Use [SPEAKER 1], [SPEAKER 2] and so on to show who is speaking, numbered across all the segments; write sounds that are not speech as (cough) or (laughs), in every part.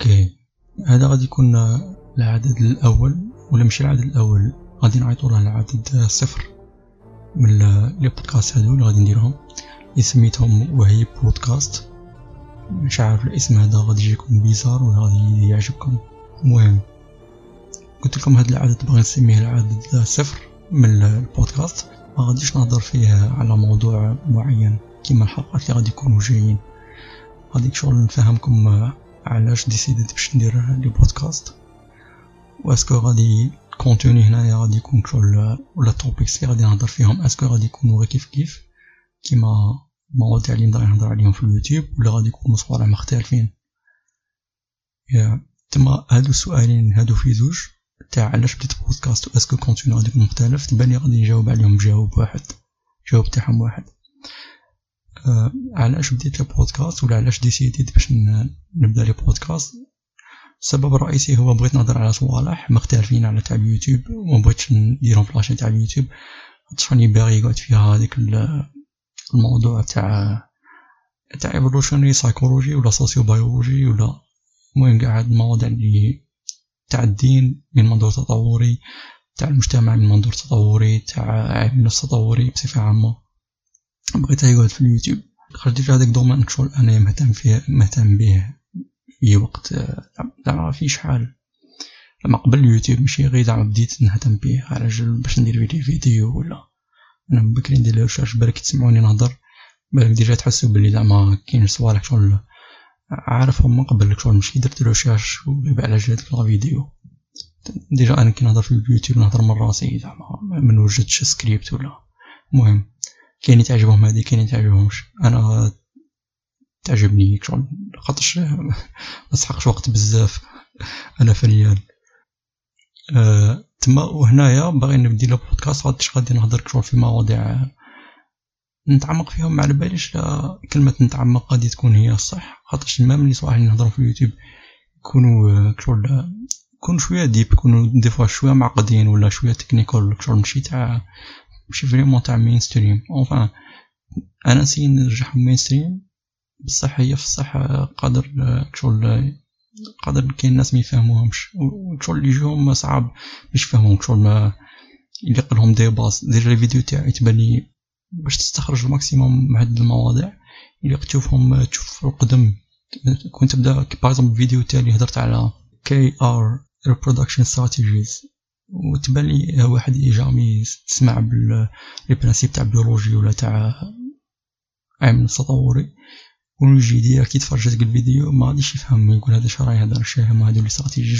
[SPEAKER 1] أوكي. هذا غادي يكون العدد الأول ولا ماشي العدد الأول غادي نعيطو له العدد صفر من لي بودكاست هادو اللي غادي نديرهم. اللي سميتهم وهي بودكاست. مش عارف الاسم هذا غادي يجيكم بيزار ولا غادي يعجبكم. المهم قلت لكم هذا العدد بغي نسميه العدد صفر من البودكاست. ما غاديش نهضر فيه على موضوع معين كيما الحلقات اللي غادي يكونوا جايين. غادي شغل نفهمكم علاش ديسيديت باش ندير les podcasts؟ و est-ce que غادي contenu هنايا غادي يكون شغل ولا topics اللي غادي نهضر فيهم؟ est-ce que غادي يكونوا غير كيف كيف؟ كيما المواضيع اللي نقدر نهضر عليهم في اليوتيوب ولا غادي يكونوا صوالح مختلفين؟ تما هادو السؤالين هادو في زوج. تاع علاش بديت بودكاست؟ و est-ce que contenu غادي يكون مختلف؟ تبان لي غادي نجاوب عليهم بجواب واحد. جواب تاعهم واحد. علاش بديت البودكاست ولا علاش ديسيديت باش نبدا les podcasts السبب الرئيسي هو بغيت نهضر على صوالح مختلفين على تاع اليوتيوب وما بغيتش نديرهم في la chaîne تاع اليوتيوب. راني باغي يقعد فيها هذيك الموضوع تاع تاع evolutionary psychology ولا sociobiology ولا المهم قاعد المواضيع اللي تاع الدين من منظور تطوري تاع المجتمع من منظور تطوري تاع علم النفس تطوري بصفة عامة. بغيتها يقعد في اليوتيوب. خرجت في هذاك ال domaine شغل أنا مهتم فيه مهتم به في وقت زعما في شحال لما قبل اليوتيوب ماشي غير زعما بديت نهتم به على جال باش ندير فيديو فيديو ولا. أنا بكري ندير recherche بالك تسمعوني نهضر بالك déjà تحسوا بلي زعما كاين صوالح شغل. عارفهم من قبل شغل ماشي درت recherche وبيبع على جال la vidéo. déjà أنا كي نهضر في اليوتيوب نهضر من راسي زعما ما وجدتش سكريبت ولا. المهم. كاين تعجبهم هذه كاين تعجبهمش. أنا تعجبني شغل خاطرش ما وقت بزاف. أنا فنيان أه تما وهنايا باغي نبدي له بودكاست غاديش غادي نهضر شغل في مواضيع نتعمق فيهم ما على باليش لا كلمة نتعمق غادي تكون هي الصح. خاطرش ما ملي صراحة نهضروا في اليوتيوب يكونوا شغل يكونوا شوية deep يكونوا des fois شوية معقدين ولا شوية technical شغل ماشي تاع ماشي vraiment تاع mainstream enfin أنا نسي نرجعهم mainstream بصح هي في الصح قادر شغل قادر كاين ناس ما يفهموهمش. شغل اللي يجيهم صعب باش يفهموهم شغل يليق لهم des bases déjà الفيديو تاعي تبان لي باش تستخرج ال maximum من هاد المواضيع. يليق تشوفهم تشوف القدم. كنت تبدا باغ فيديو تاعي هضرت على كي ار reproduction strategies. وتبان لي واحد جامي تسمع بالبرانسيب تاع بيولوجي ولا تاع علم التطوري. ويجي ديريكت يتفرج هذاك الفيديو ما غاديش يفهم يقول هذا شراي هذا شاهم هادو لي استراتيجي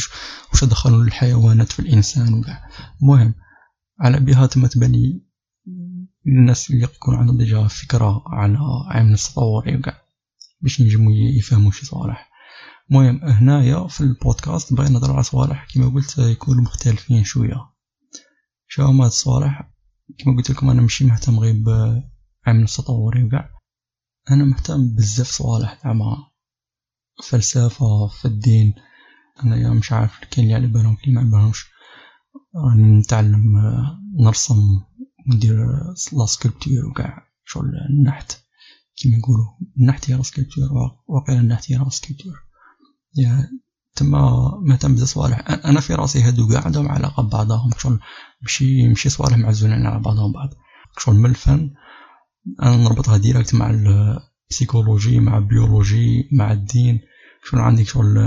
[SPEAKER 1] واش دخلوا الحيوانات في الإنسان وكاع. المهم على بها تما تبان الناس اللي يكون عندهم ديجا فكرة على علم التطوري وكاع باش ينجموا يفهموا شي صوالح. المهم هنايا في البودكاست بغينا نهضر على صوالح. كما قلت يكونوا مختلفين شوية. شو هما هاد الصوالح. كما قلت لكم أنا ماشي مهتم غير بعلم التطوري وكاع. أنا مهتم بزاف صوالح. زعما فلسفه في الدين. انايا مش عارف كاين اللي على بالهم كاين ما على بالهمش. راني نتعلم نرسم ندير la sculpture وكاع. شغل النحت. كيما يقولوا النحت هي la sculpture واقيلا النحت هي la sculpture. تما مهتم بزاف صوالح أنا في رأسي هادو كاع عندهم علاقه ببعضهم شغل ماشي ماشي صوالح معزولين على بعضهم بعض شغل من الفن أنا نربطها direct مع ال psychologie مع ال biologie مع الدين. شغل عندك شغل؟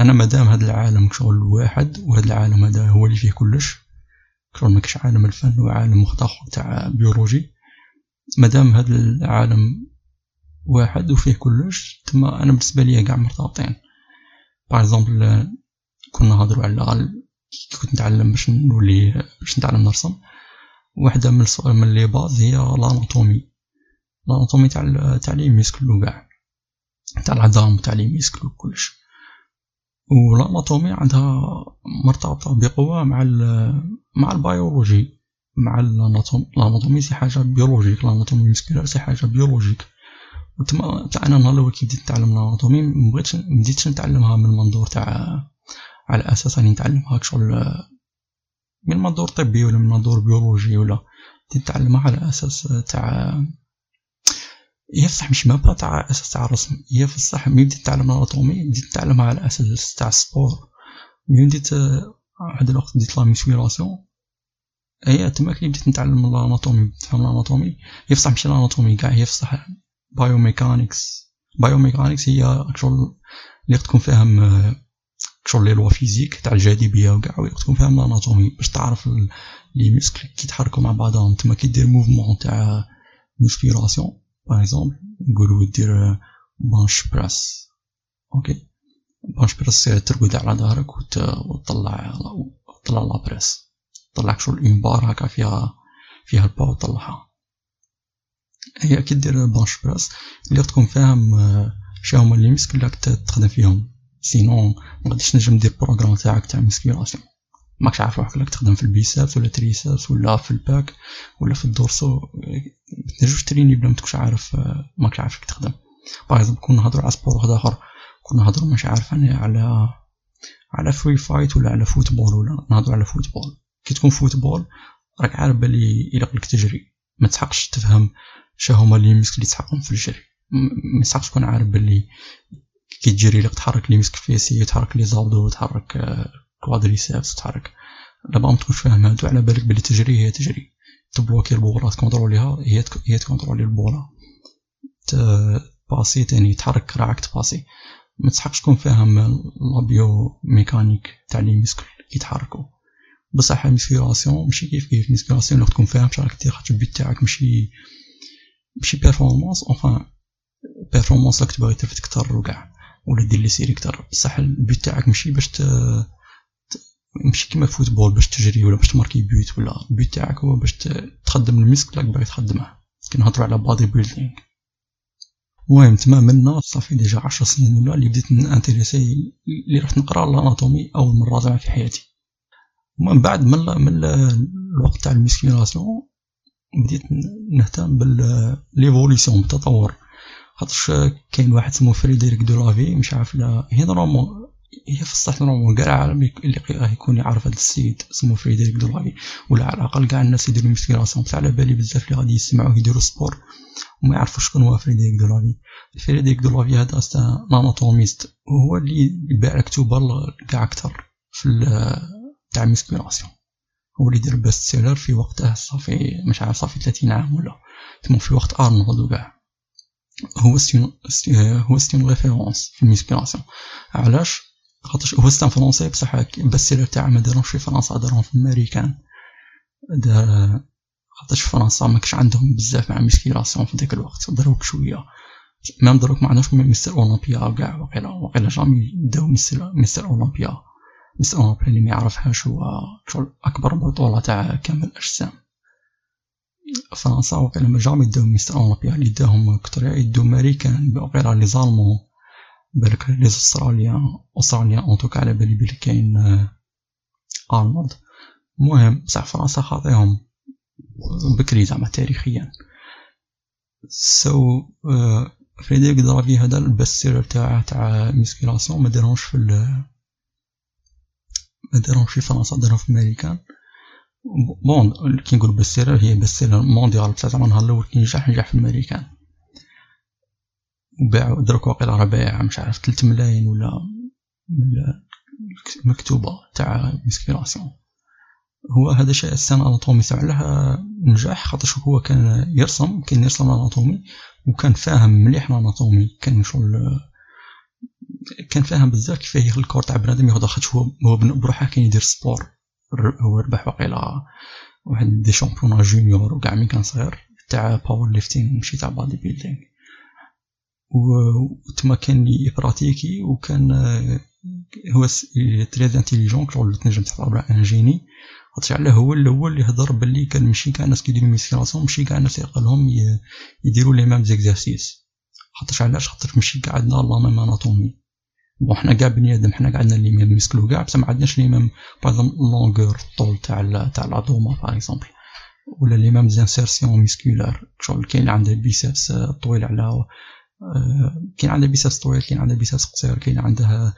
[SPEAKER 1] أنا مادام هذا العالم شغل واحد وهذا العالم هذا هو اللي فيه كلش شغل ماكش عالم الفن وعالم مختلط تاع biologie مادام هذا العالم واحد وفيه كلش تما أنا بالنسبة ليا كاع مرتبطين. par exemple كنا نهضروا على كي كنت نتعلم باش نولي باش نتعلم نرسم واحدة من السؤال من les bases هي l'anatomie l'anatomie تاع تاع les muscles وكاع تاع العظام تاع les muscles وكلش و ال anatomie عندها مرتبطة بقوة مع مع ال biologie. مع ال anatomie c'est حاجة biologique ال anatomie musculaire c'est حاجة biologique وتما تاع أنا نهار الأول كي بديت نتعلم ال anatomie مبغيتش مبديتش نتعلمها من منظور تاع على أساس راني نتعلمها شغل من منظور طبي ولا من منظور بيولوجي ولا تتعلمها على أساس تاع هي بصح مش مابا تاع أساس تاع الرسم هي في الصح بديت تعلم ال anatomie بديت تعلمها على أساس تاع ال sport. ملي بديت واحد الوقت بديت la musculation هي تما كي بديت نتعلم ال anatomie تفهم ال anatomie هي بصح ماشي الأناتومي كاع هي بصح biomechanics biomechanics هي شغل اللي تكون فاهم شغل les lois physiques تاع الجاذبية وكاع تكون فاهم ال anatomie باش تعرف les muscles كي يتحركوا مع بعضهم. تما كي دير mouvement تاع musculation par exemple نقولو دير bench press okay bench press ترقد على ظهرك وتطلع تطلع la presse طلعك شغل une barre هكا فيها فيها البا وطلعها هي كي دير bench press. اللي تكون فاهم شنو هما les muscles راك تخدم فيهم. sinon مغاديش نجم دير programme تاعك تاع musculation ماكش عارف روحك راك تخدم في ال biceps ولا triceps ولا في ال pecs ولا في ال dorsaux. متنجمش تريني بلا متكونش عارف ماكش عارف كيف تخدم. par exemple كون نهضرو على sport واحد آخر كون نهضرو مش عارف أنا على على free fight ولا على football ولا نهضرو على football كي تكون football راك عارف بلي إلا قلك تجري. ما تحقش تفهم هما les muscles اللي تحقهم في الجري. ما تحقش تكون عارف بلي كي تجري لك تحرك les muscles fessiers تحرك les abdos تحرك quadriceps تحرك دابا ما تكونش فاهم هادو على بالك بلي تجري هي تجري. تبلوكي البولا تكونتروليها هي هي تكونترولي البولا باسي تاني تحرك راعك تباسي. ما تسحقش تكون فاهم la biomécanique تاع les muscles يتحركوا بصح ال musculation ماشي كيف كيف ال musculation لو تكون فاهم شراك دير خاطر ال but تاعك ماشي ماشي performance enfin performance راك تبغي ترفد كتر وكاع ولا دير les séries كتر بصح ال but تاعك ماشي باش ت... ماشي كيما football باش تجري ولا باش تماركي but ولا ال but تاعك هو باش تخدم ال muscle راك باغي تخدمه. كي نهضرو على bodybuilding المهم تما منا صافي déjà عشر سنين ولا اللي بديت نانتيريسي اللي رحت نقرا ال anatomie أول مرة في حياتي. ومن بعد من من الوقت تاع ال musculation بديت نهتم ب l'évolution بالتطور خاطرش كاين واحد سمو Frédéric Delavier مش عارف لا هي normalement هي في الصح normalement كاع العالم اللي راه يكون يعرف هذا السيد سمو Frédéric Delavier ولا على الأقل كاع الناس يديروا musculation بصح على بالي بزاف اللي غادي يسمعوه يديروا sport وما يعرفوش شكون هو Frédéric Delavier Frédéric Delavier هذا c'est un anatomiste وهو اللي باع كتوبه كاع أكثر في تاع musculation هو اللي دار best-seller في وقته صافي مش عارف صافي 30 عام ولا تما في وقت أرنولد وكاع. هو c'est une هو c'est une référence في ال musculation علاش؟ خاطرش هو c'est un Français بصح best-seller تاعه ما داروش في فرنسا داروهم في الماريكان دار خاطرش فرنسا ما عندهم بزاف مع musculation في ديك الوقت داروك شوية. même دروك ما عندهمش مستر أولمبيا وكاع وقيلا وقيلا jamais داو مستر مستر أولمبيا. مستر اولمبيا اللي ما يعرفهاش هو شغل أكبر بطولة تاع كمال الأجسام. فرنسا وقيلا ما jamais داو مستر اولمبيا اللي داهم كتر يدو ماريكان وقيلا les Allemands بالك لي أستراليا أستراليا en tout cas على بالي بلي كاين أرنولد. المهم بصح فرنسا خاطيهم بكري زعما تاريخيا. ce Frédéric Delavier هذا ال best-seller تاعه تاع musculation ما دارهمش في ما دارهمش في فرنسا دارهم في امريكان bon كي نقول best-seller هي best-seller mondial بصح زعما النهار الأول كي نجح نجح في الأمريكان. وباع دروك واقيلا راه بايع مش عارف تلت ملاين ولا مكتوبة تاع musculation هو هذا شيء السنة anatomie تاع علاه نجح خاطرش هو كان يرسم كان يرسم ال anatomie وكان فاهم مليح ال anatomie كان شغل كان فاهم بزاف كيفاه ال corps تاع بنادم ياخد خاطش هو هو بروحه كان يدير sport هو ربح واقيلا واحد des champions juniors وكاع مين كان صغير تاع powerlifting ماشي تاع bodybuilding تما كان يبراتيكي وكان هو très intelligent شغل تنجم تهضر باللي un génie خاطر علاه هو الأول اللي هضر باللي كان ماشي كاع الناس كيديروا musculation ماشي كاع الناس يقلهم يديروا les mêmes exercices خاطرش علاش؟ خاطر ماشي كاع عندنا la même anatomie bon حنا بني آدم حنا كاع عندنا les mêmes muscles كاع بصح ما عندناش les mêmes par longueur الطول تاع تاع العظومه par exemple ولا les mêmes insertions musculaires شغل كاين اللي عنده biceps طويل على كاين عندها biceps طويل كاين عندها biceps قصير كاين عندها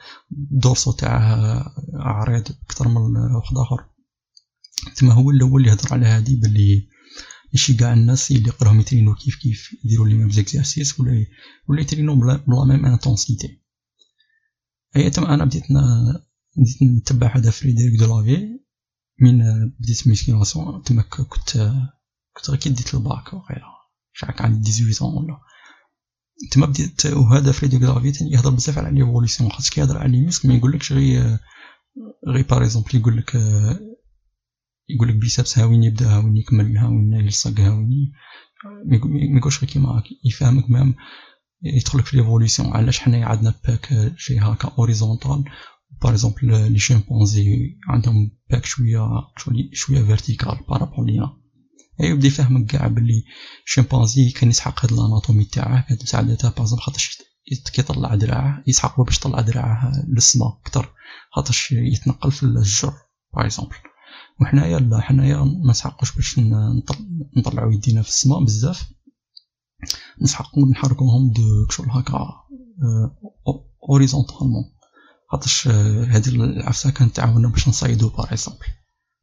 [SPEAKER 1] dorsaux تاعها عريض أكثر من واحد آخر. تما هو الأول اللي هضر على هادي باللي ماشي كاع الناس اللي يقراهم يترينو كيف كيف يديروا les mêmes exercices ولا ولا يترينو ب la même intensité et تما أنا بديت بديت نتبع هذا Frédéric Delavier. من بديت musculation تما كنت كنت غير كي ديت الباك وغيرها. شحال عندي 18 ولا. تما بديت وهذا Frédéric Delavier يهضر بزاف على l'évolution خاطر كيهضر على لي ميسك ما يقولكش غير غير par exemple يقولك يقول لك biceps هاويني يبدا هاويني يكمل هاويني يلصق هاويني. ما يقولش غير كيما يفهمك même يدخلك في l'évolution علاش حنايا عندنا pec شي هكا horizontal par exemple les chimpanzés عندهم pec شوية شوية vertical par rapport لينا. أي يبدا يفهمك كاع بلي شيمبانزي كان يسحق هاد ال anatomie تاعه كانت مساعدته exemple خاطرش كيطلع دراعه يسحق باش يطلع دراعه للسما أكثر خاطرش يتنقل في الشجر par exemple وحنايا لا حنايا ما نسحقوش باش نطلعو يدينا في السماء بزاف. نسحقو نحركوهم دو كشغل هكا horizontalement خاطرش هادي العفسة كانت تعاوننا باش نصيدو par exemple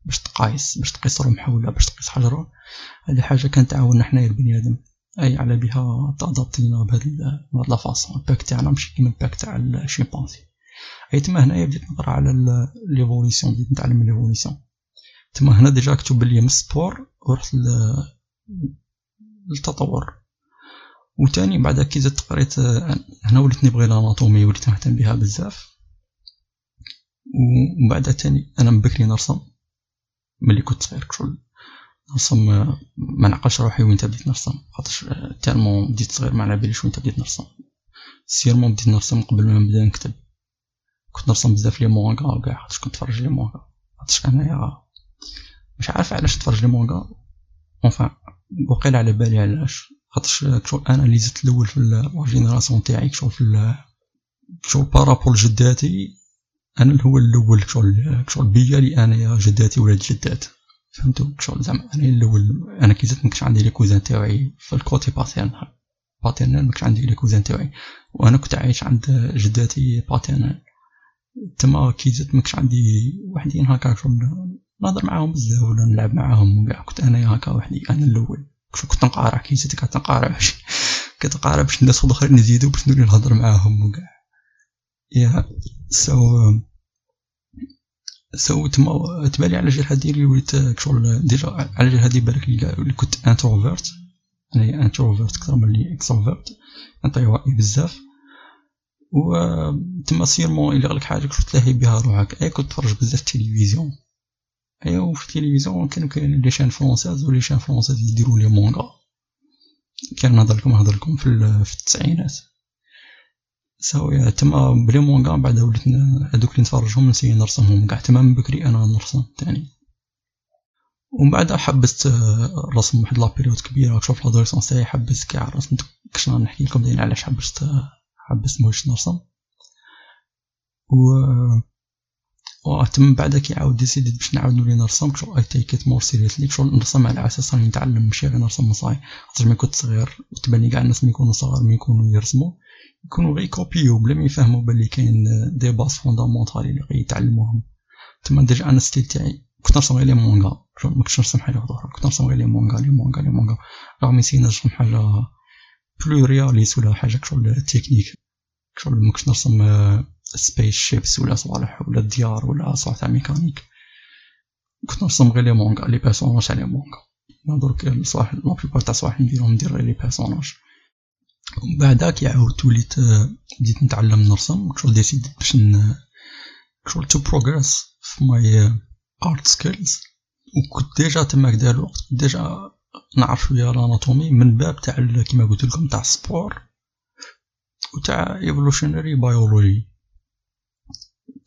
[SPEAKER 1] باش تقايس باش تقيس رمح ولا باش تقيس حجرة. هذه حاجة كانت تعاوننا حنايا البني آدم أي على بها ت adapt ينا بهاد بهاد la façon ال pec تاعنا ماشي كيما ال pec تاع الشيمبانزي أي تما هنايا بديت نقرا على l'évolution بديت نتعلم l'évolution تما هنا déjà كتب لي من ال sport ورحت للتطور. وتاني بعد كي زدت قريت هنا وليت نبغي ال anatomie وليت نهتم بها بزاف. ومن بعد تاني أنا من بكري نرسم ملي كنت صغير كشغل نرسم ما نعقلش روحي وين بديت نرسم خاطرش tellement بديت صغير ما على باليش وين بديت نرسم. sûrement بديت نرسم قبل ما نبدا نكتب. كنت نرسم بزاف les mangas وكاع خاطرش كنت نتفرج les mangas. خاطرش أنايا مش عارف علاش نتفرج les mangas. enfin وقيل على بالي علاش. خاطرش كشغل أنا اللي زدت الأول في ال génération تاعي كشغل في كشغل par rapport جداتي أنا اللي هو الأول كشغل كشغل بيا لي انايا جداتي ولاد جدات. فهمتو كشغل زعما أنا الأول أنا كي زدت مكنش عندي les cousins تاعي في ال côté paternel paternel مكنش عندي les cousins تاعي وأنا كنت عايش عند جداتي paternel تما كي زدت مكنش عندي وحدين هكا شغل نهضر معاهم بزاف ولا نلعب معاهم وكاع. كنت انايا هكا وحدي أنا الأول. كنت نقارع كي زدت كنت نقارع باش كنت باش الناس الاخرين يزيدوا باش نولي نهضر معاهم وكاع يا so so تما تبالي على جال هادي اللي وليت كشغل déjà على جال هادي بالك اللي كنت introvert أنا introvert أكثر من اللي extrovert انطوائي بزاف. و تما sûrement إلا غلك حاجة كنت تلاهي بها روحك. أي كنت تفرج بزاف التلفزيون ايوا وفي التلفزيون كانوا كاين les chaînes françaises و les chaînes françaises يديروا les mangas كان نهضر لكم نهضر لكم في, في التسعينات ساوي تما ب les mangas بعد وليت هذوك اللي نتفرجهم نسي نرسمهم كاع تما من بكري أنا نرسم تاني ومن بعد حبست الرسم واحد la période كبيره شوف l'adolescence تاعي حبست كاع الرسم كش نحكي لكم دايرين علاش حبست حبست موش نرسم و وتم بعد كيعاود décid يت باش نعاود نولي نرسم شغل أي take it more seriously شغل نرسم على أساس راني نتعلم ماشي غير نرسم مصاي خاطر ملي كنت صغير وتبان لي كاع الناس ملي يكونوا صغار ملي يكونوا يرسموا يكونوا غير copi يو بلا ما يفهموا بلي كاين des bases fondamentales اللي غيتعلموهم تما déjà أنا style تاعي كنت نرسم غير les mangas ما كنتش نرسم حاجة أخرى كنت نرسم غير les mangas les mangas les mangas رغم يسينا نرسم حاجة plus réaliste ولا حاجة كشغل تكنيك كشغل ما كنتش نرسم spaceships ولا صوالح ولا ديار ولا صوالح تاع ميكانيك. كنت نرسم غير les mangas les personnages تاع les mangas درك صوالح la plupart تاع صوالح نديرهم ندير les personnages. ومن بعد كي عاودت وليت بديت نتعلم نرسم كشغل décid يت باش كشغل to progress في my art skills وكنت déjà تماك داير الوقت كنت déjà نعرف شوية ال anatomie من باب تاع كيما قلت لكم تاع ال sport وتاع evolutionary biology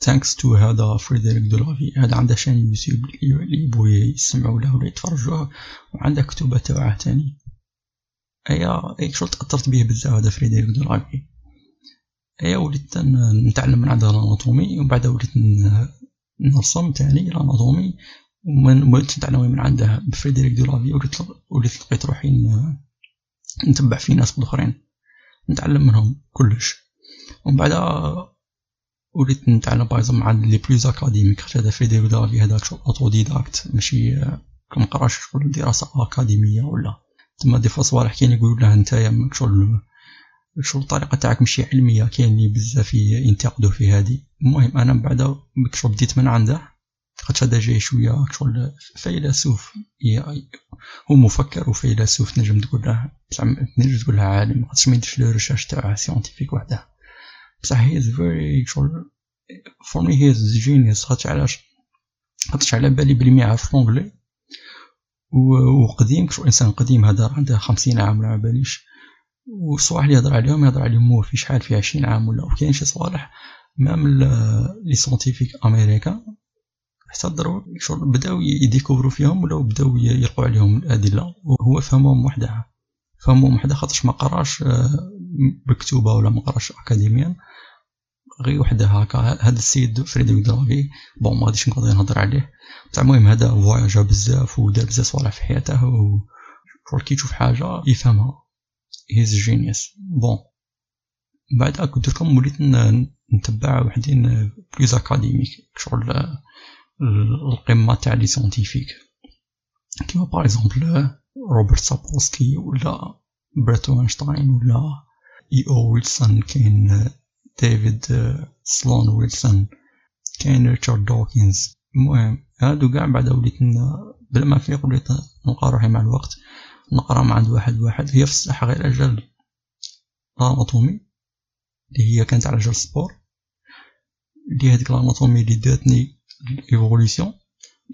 [SPEAKER 1] thanks to هذا Frédéric Delavier هذا عنده chaîne YouTube اللي يبغوا يسمعوا له ولا يتفرجوه وعنده كتب تاعه تاني. ايا اي شغل تاثرت به بزاف هذا Frédéric Delavier ايا وليت نتعلم من عنده ال anatomie ومن بعد وليت نرسم تاني ال anatomie ومن وليت نتعلم من عنده ب Frédéric Delavier وليت وليت لقيت روحي نتبع في ناس اخرين نتعلم منهم كلش. ومن بعد وليت نتعلم exemple مع les plus académiques هذا في Delavier هذاك شغل autodidacte ماشي كنقراش شغل دراسة أكاديمية ولا. تما des fois صوالح كاين يقولوا له نتايا شغل شغل الطريقة تاعك؟ ماشي علمية كاين اللي بزاف ينتقدوا في هذه المهم أنا من بعد شغل بديت من عنده خاطش هذا جاي شوية شغل فيلسوف. هو مفكر وفيلسوف تنجم تقول له تنجم تقول له عالم. خاطش ما يديرش les recherches تاعه scientifiques وحده. بصح he very شغل for me he is genius خاطش علاش؟ خاطش على بالي بلي ما لونجلي وقديم شغل إنسان قديم هذا عنده خمسين عام ولا باليش. والصوالح اللي يهضر عليهم يهضر عليهم هو في شحال؟ في عشرين عام ولا وكاين شي صوالح même les scientifiques américains حتى دروك شغل بداو ي découvr و فيهم ولا بداو يلقوا عليهم الأدلة. وهو فهمهم وحدها. فهمهم وحدها خاطرش ما قراش بكتوبه ولا ما قراش أكاديميا. غير وحدة هكا. هذا السيد Frédéric Delavier bon ما غاديش نقدر نهضر عليه. بصح المهم هذا voyagé بزاف ودار بزاف صوالح في حياته و كي يشوف حاجة يفهمها. he's genius bon بعد قلت لكم وليت نتبع وحدين plus académique شغل القمة تاع les scientifiques كيما par exemple روبرت سابولسكي ولا بريت أينشتاين ولا E.O. ويلسون كاين ديفيد سلون ويلسون كاين ريتشارد دوكنز المهم هادو كاع بعد وليت بلا ما نفيق وليت نلقى روحي مع الوقت نقرأ مع عند واحد واحد. هي في الصحة غير أجل ال anatomie اللي هي كانت على جال sport اللي هاديك ال anatomie اللي داتني ال évolution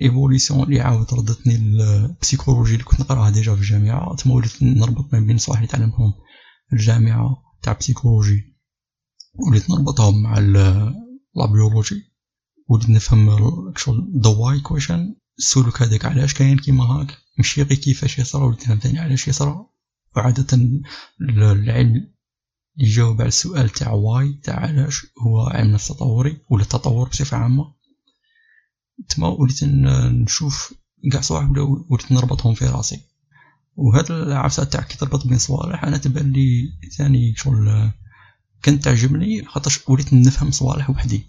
[SPEAKER 1] évolution اللي عاود ردتني ال psychologie اللي كنت نقراها déjà في الجامعة. تما وليت نربط ما بين تعلمتهم في الجامعة تاع psychologie. وليت نربطهم مع la biologie وليت نفهم شغل the why question السلوك هذاك علاش كاين كيما هاك ماشي غير كيفاش يصرا وليت نفهم ثاني علاش يصرا وعادة العلم يجاوب على السؤال تاع واي تاع علاش هو علم نفس تطوري ولا التطور بصفة عامة. تما وليت نشوف قاع صوالح وليت نربطهم في راسي. وهاد العفسة تاع كي تربط بين صوالح أنا تبان لي ثاني شغل كانت تعجبني خاطرش وليت نفهم صوالح وحدي.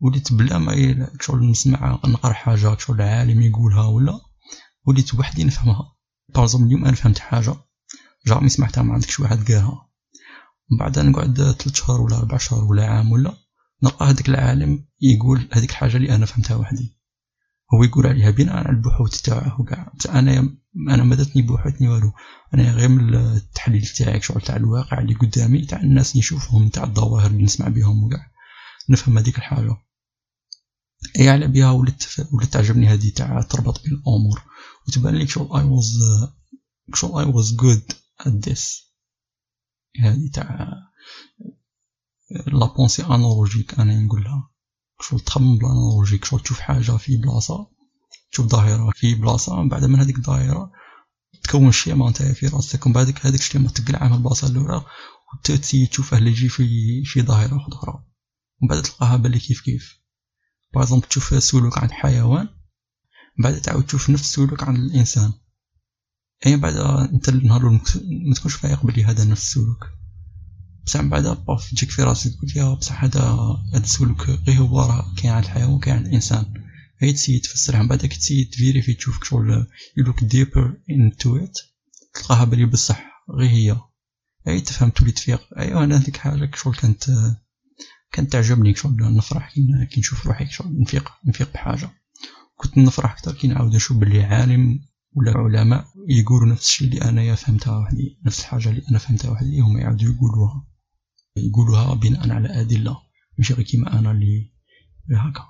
[SPEAKER 1] وليت بلا ما شغل نسمع نقرأ حاجة شغل عالم يقولها ولا وليت وحدي نفهمها. بارزوم اليوم أنا فهمت حاجة جامي سمعتها ما عندكش واحد قالها. من بعد نقعد ثلاث شهور ولا أربع شهور ولا عام ولا نلقى هذاك العالم يقول هذيك الحاجة اللي أنا فهمتها وحدي. هو يقول عليها بناء على البحوث تاعه. وكاع أنا أنا داتني بحوث والو أنا غير من التحليل تاعي شغل تاع الواقع اللي قدامي تاع الناس نشوفهم تاع الظواهر اللي نسمع بهم. وكاع نفهم هذيك الحاجة. اي على بها ولات ولات تعجبني هذه تاع تربط بين الأمور. وتبان لك شغل I was شغل I was good at this هذه تاع la pensée analogique أنا نقولها. شغل تخمم بال analogique شغل تشوف حاجة في بلاصة تشوف ظاهرة في بلاصة من بعد من هذيك الظاهرة تكون schéma نتايا في راسك ومن بعد هذيك ال schéma تقلعها من البلاصة الأولى وتسيي تشوفه اللي يجي في في ظاهرة أخرى. ومن بعد تلقاها باللي كيف كيف. باغ تشوف سلوك عند حيوان من بعد تعاود تشوف نفس السلوك عند الإنسان. أي بعد أنت النهار ما تكونش فايق بلي هذا نفس السلوك. بصح من بعد باف تجيك في راسك تقول يا بصح هذا هذا السلوك غير هو راه كاين عند الحيوان وكاين عند الإنسان. هي تسيي تفسرها من بعد تسيي تفيريفي تشوف شغل يلوك ديبر انتو ات تلقاها بلي بصح غير هي. أي تفهم تولي تفيق. ايوا أنا هذيك حاجة شغل كانت كانت تعجبني شغل نفرح كي نشوف روحي شغل نفيق نفيق بحاجة. كنت نفرح أكثر كي نعاود نشوف بلي عالم ولا علماء يقولوا نفس الشيء اللي انايا فهمتها وحدي نفس الحاجة اللي أنا فهمتها وحدي هما يعاودوا يقولوها. يقولوها بناء على أدلة. ماشي غير كيما أنا اللي هكا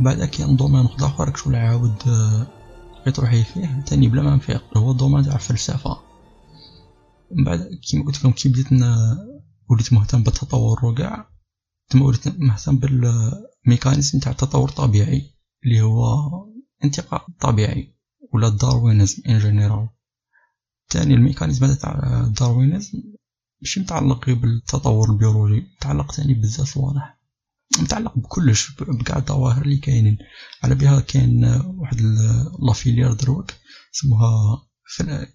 [SPEAKER 1] بعد كاين domaine واحد آخر شغل عاود لقيت روحي فيه. تاني بلا ما نفيق هو ال domaine تاع الفلسفة. من بعد كيما قلت لكم كي بديت وليت مهتم بالتطور وكاع تما وليت مهتم بال mécanisme تاع التطور الطبيعي اللي هو انتقاء طبيعي ولا darwinisme en général تاني ال mécanisme تاع darwinisme ماشي متعلق بالتطور البيولوجي متعلق تاني بزاف صوالح متعلق بكلش بقاع الظواهر اللي كاينين على بها كاين واحد la filière دروك اسمها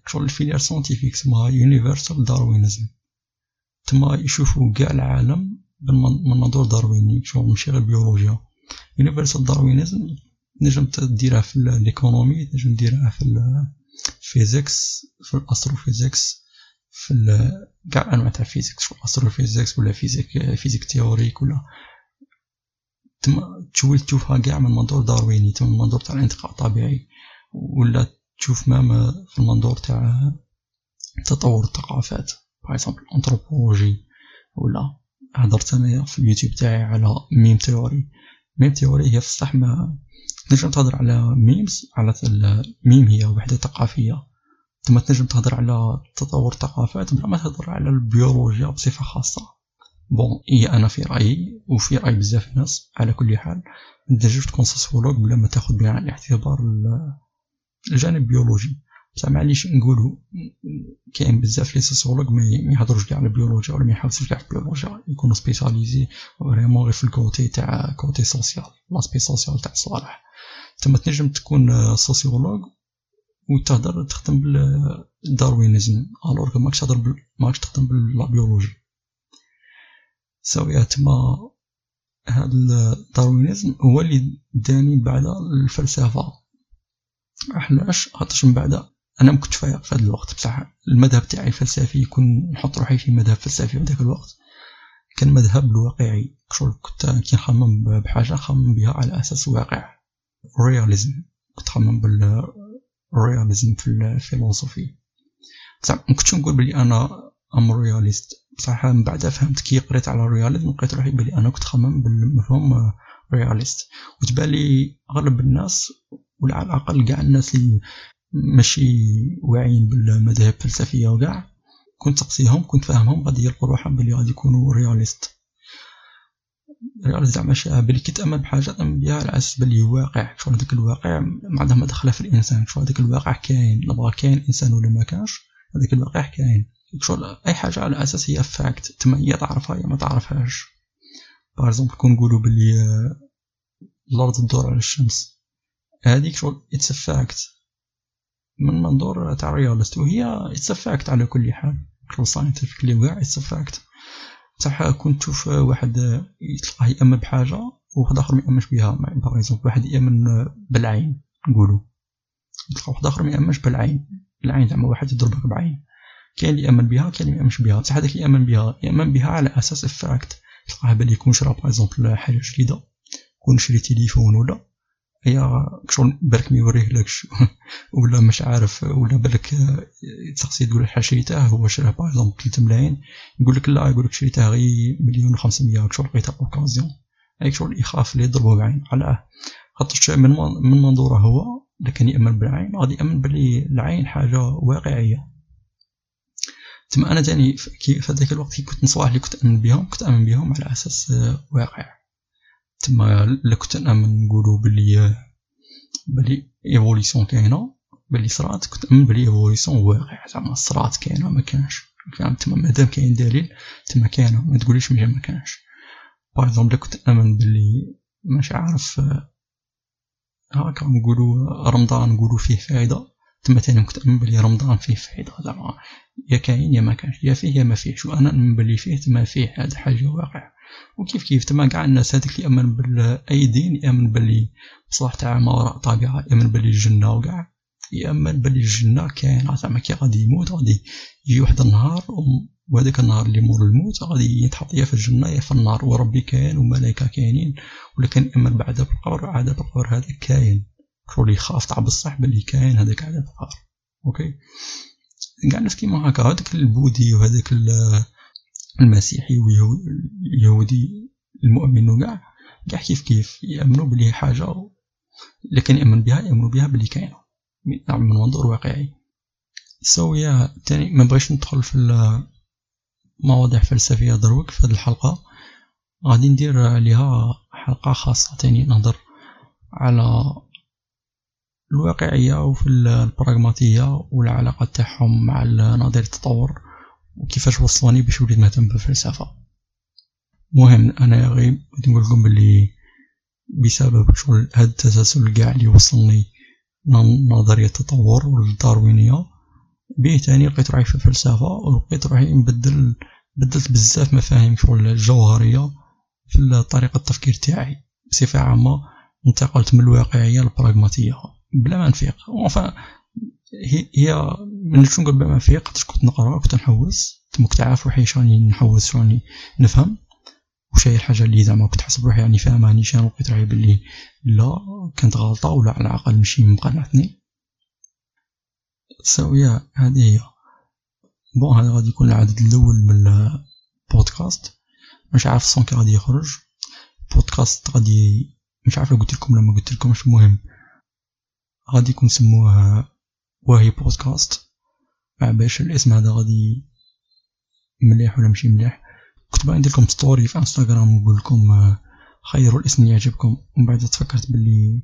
[SPEAKER 1] شغل ال filière scientifique اسمها universal Darwinism تما يشوفوا كاع العالم من منظور دارويني شغل ماشي غير بيولوجيا. Universal Darwinism نجم ديرها في ال économie نجم ديرها في ال physics في ال astrophysics في كاع أنواع تاع physics. شغل astrophysics ولا physique physique théorique ولا تما تولي تشوفها كاع من منظور دارويني تما من منظور تاع الانتقاء الطبيعي ولا تشوف même في المنظور تاع تطور الثقافات par exemple anthropologie ولا هضرت انايا في اليوتيوب تاعي على meme theory meme theory هي الصح ما تنجم تهضر على memes على الميم هي وحدة ثقافية. ثم تنجم تهضر على تطور الثقافات بلا ما تهضر على البيولوجيا بصفة خاصة. bon هي أنا في رايي وفي راي بزاف ناس على كل حال تنجم تكون sociologue بلا ما تاخذ بعين الاعتبار الجانب البيولوجي بصح معليش نقولوا كاين بزاف les sociologues ما يهضروش كاع على البيولوجيا ولا ما يحاولوش كاع في البيولوجيا يكونوا spécialisés vraiment غير في ال côté تاع côté social l'aspect social تاع الصالح تما تنجم تكون sociologue وتهضر تخدم بال darwinisme alors ماكش تهضر ماكش تخدم بال biologie سويا تما هاد ال darwinisme هو اللي داني بعد الفلسفة. علاش خاطرش من بعد؟ أنا ما كنتش فايق في هذا الوقت بصح. المذهب تاعي الفلسفي يكون نحط روحي في مذهب فلسفي في ذاك الوقت كان مذهب الواقعي. كنت كي نخمم بحاجة نخمم بها على أساس واقع. réalisme كنت نخمم بال réalisme في ال philosophie بصح ما كنتش نقول بلي أنا I'm réaliste. بصح من بعد فهمت كي قريت على ال réalisme لقيت روحي بلي أنا كنت خمم بالمفهوم réaliste وتبان لي أغلب الناس ولا على الأقل كاع الناس اللي ماشي واعيين بالمذاهب الفلسفية وكاع كنت تقصيهم كنت فاهمهم غادي يلقوا روحهم بلي غادي يكونوا réalistes réaliste زعما شي بلي كي تأمن بحاجة تأمن بها على أساس بلي واقع شغل هذاك الواقع ما عندها ما دخله في الإنسان شغل هذاك الواقع كاين باغ كاين إنسان ولا ما كانش هذاك الواقع كاين. شغل أي حاجة على أساس هي fact تما هي تعرفها هي ما تعرفهاش. par كون نقولوا بلي آه، الأرض تدور على الشمس. هذيك شغل it's fact من منظور تاع réaliste وهي it's fact على كل حال. شغل scientifically وكاع it's fact بصح كنت تشوف واحد يتلقاه يأمن بحاجة وواحد آخر ما يأمنش بها. par exemple واحد يأمن بالعين نقولوا. تلقى واحد آخر ما يأمنش بالعين. العين زعما واحد يضربك بعين. كاين اللي يأمن بها كاين اللي يأمنش بها. بصح هذاك اللي يأمن بها يأمن بها على أساس fact تلقاه بلي يكون شرا par حاجة جديدة يكون شري تليفون ولا هي شغل بالك ما يوريهلكش (laughs) ولا مش عارف ولا بالك تقصي تقول حاشيته هو شراه par exemple 3 ملايين يقول لك لا يقول لك شريته غير مليون و500 شغل لقيتها occasion هيك شغل يخاف اللي يضربه بعين علاه خاطر من من منظوره هو كان يأمن بالعين غادي يأمن بلي العين حاجة واقعية. تما أنا تاني في هذاك الوقت كي كنت الصوالح اللي كنت أمن بهم كنت أمن بهم على أساس واقع. تما لا كنت نامن نقولو بلي بلي évolution كاينة بلي صرات كنت نامن بلي évolution واقع. زعما صرات كاينة ما كانش. تما مادام كاين دليل تما كاينة. ما تقوليش ما كانش. par exemple كنت نامن بلي مش عارف هاكا نقولو رمضان نقولو فيه فايدة. تما تاني كنت نامن بلي رمضان فيه فايدة زعما يا كاين يا ما كانش يا فيه يا ما فيهش وأنا نامن بلي فيه تما فيه هاد حاجة واقع وكيف كيف؟ تما كاع الناس هذيك اللي يامن باي دين يامن باللي بصح تاع ما وراء الطبيعه يامن باللي الجنة وكاع يامن باللي الجنة كاين زعما كي غادي يموت غادي يجي واحد النهار وهذاك النهار اللي مور الموت غادي يتحط يا في الجنة يا في النار وربي كاين وملائكة كاينين ولا كان يامن بعذاب القبر عذاب القبر هذا كاين. كل يخاف تاع بصح باللي كاين هذاك عذاب القبر OK؟ كاع الناس كيما هكا هذاك ال body وهذاك المسيحي واليهودي المؤمن وكاع كاع كيف كيف يأمنوا بلي حاجة لكن يأمن بها يأمنوا بها بلي كاينة. نعم من منظور واقعي. سويا تاني ما بغيش ندخل في المواضيع فلسفية دروك في هذه الحلقة. غادي ندير عليها حلقة خاصة تاني نهضر على الواقعية وفي البراغماتية والعلاقة تاعهم مع نظرية التطور وكيفاش وصلوني باش وليت مهتم بالفلسفة. مهم أنا غير نقول لكم بلي بسبب شغل هاد التسلسل كاع اللي وصلني نظرية التطور والداروينية بيه تاني لقيت روحي في الفلسفة ولقيت روحي نبدل بدلت بزاف مفاهيم شغل الجوهرية في طريقة التفكير تاعي. بصفة عامة انتقلت من الواقعية للبراغماتية. بلا ما نفيق. هي من شنو نقول بلا ما نفيق كنت نقرأ كنت نحوس. تمك تعرف روحي شاني نحوس شاني نفهم. وش هي الحاجة اللي زعما كنت حسب روحي يعني فاهمها نيشان لقيت روحي بلي لا كانت غلطة ولا على الأقل ماشي مقنعتني. سويا هذه هي. bon هذا غادي يكون العدد الأول من البودكاست. مش عارف ال son كي غادي يخرج. بودكاست غادي مش عارف قلت لكم لما قلت لكم مش مهم. غادي يكون سموه وهي بودكاست. مع باش الاسم هذا غادي مليح ولا ماشي مليح. كنت باغي ندير لكم story في انستغرام ونقول لكم آه، خيروا الاسم اللي يعجبكم. ومن بعد تفكرت باللي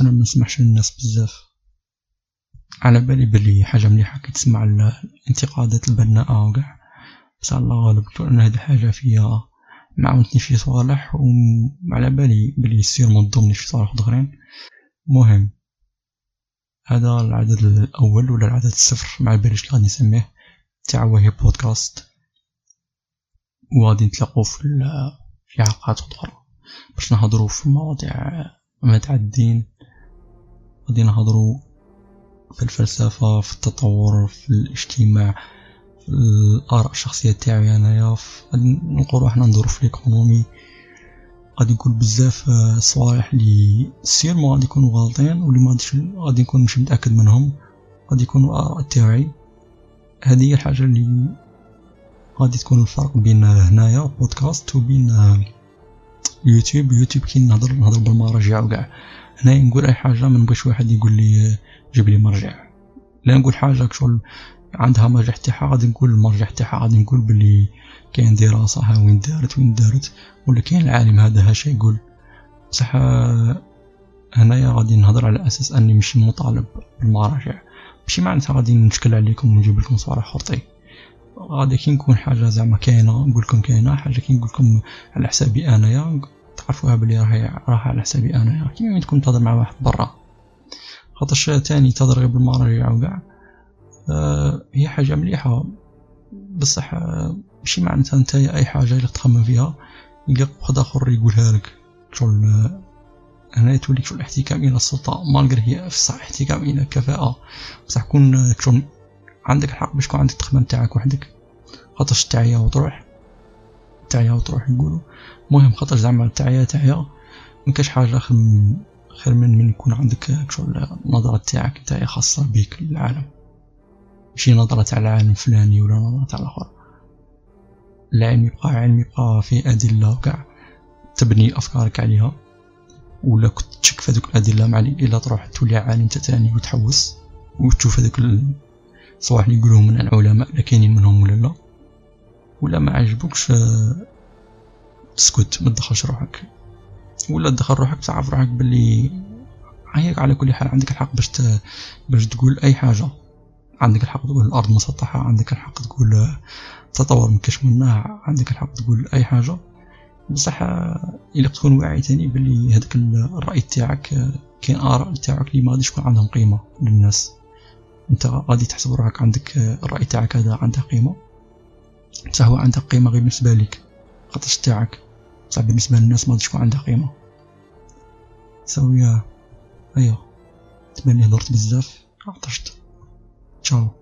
[SPEAKER 1] أنا ما نسمحش للناس بزاف. على بالي بلي حاجة مليحة كي تسمع الانتقادات البناءة وكاع. بس على غالب لأن هاد الحاجة فيها معاونتني في صوالح وعلى بالي بلي يصير منظمني في صوالح اخرين مهم. هذا العدد الأول ولا العدد الصفر مع باليش غادي نسميه تاع وهي بودكاست. وغادي نتلاقوا في في حلقات أخرى. باش نهضروا في مواضيع متعدين غادي نهضروا في الفلسفة في التطور في الاجتماع في الآراء الشخصية تاعي أنايا. غادي نقولوا حنا ندورو في ليكونومي غادي نقول بزاف صوالح لي ما غادي يكونوا غالطين واللي ما غادي نكون مش متأكد منهم. غادي يكونوا آراء تاعي هذه هي الحاجة اللي غادي تكون الفرق بين هنايا بودكاست وبين يوتيوب. يوتيوب كي نهضر نهضر بالمراجع وكاع. هنايا نقول أي حاجة ما نبغيش واحد يقول لي جيب لي مرجع لا نقول حاجة كشغل عندها مرجع تاعها غادي نقول المرجع تاعها غادي نقول بلي كاين دراسة ها وين دارت وين دارت ولا كاين العالم هذا هاش يقول. بصح هنايا غادي نهضر على أساس أني مش مطالب بالمراجع. ماشي معناتها غادي نشكل عليكم ونجيب لكم صوالح خرطي. غادي كي نكون حاجة زعما كاينة نقول لكم كاينة حاجة كي نقول لكم على حسابي أنايا تعرفوها بلي راهي راها على حسابي أنايا. كيما تكون تهضر مع واحد برا. خاطرش تاني تهضر غير بالمراجع وكاع. هي حاجة مليحة. بصح آه ماشي معناتها انت أي حاجة اللي تخمم فيها يلقى واحد آخر يقولها لك. شغل آه، هنا تولي شغل احتكام إلى السلطة. مالغري هي صح احتكام إلى كفاءة. بصح كون شغل عندك الحق باش يكون عندك التخمام تاعك وحدك. خاطرش تعيا وتروح تعيا وتروح يقولوا. المهم خاطر زعما تعيا تعيا مكاش حاجة خير خير من من يكون عندك شغل النظرة تاعك نتايا خاصة بيك للعالم. ماشي نظرة تاع العالم فلاني ولا نظرة تاع الآخر العلم يبقى علم يبقى فيه أدلة وكاع. تبني أفكارك عليها. ولا كنت تشك في هذوك الأدلة مع إلا تروح تولي عالم تاني وتحوس وتشوف هذوك صباح اللي يقولوهم من العلماء لا كاينين منهم ولا لا. ولا ما عجبوكش آه، تسكت ما تدخلش روحك. ولا تدخل روحك تعرف روحك باللي هيك على كل حال عندك الحق باش باش تقول أي حاجة. عندك الحق تقول الأرض مسطحة عندك الحق تقول آه، تطور مكاش منها عندك الحق تقول أي حاجة. بصح الا تكون واعي تاني باللي هذاك الرأي تاعك كاين آراء تاعك اللي ما غاديش يكون عندهم قيمة للناس. أنت غادي تحسب روحك عندك الرأي تاعك هذا عنده قيمة؟ بصح هو عنده قيمة غير بالنسبة ليك خاطرش تاعك. بصح بالنسبة للناس ما تكون عنده قيمة. سويا ايوا تبان لي هضرت بزاف. عطشت Tchau.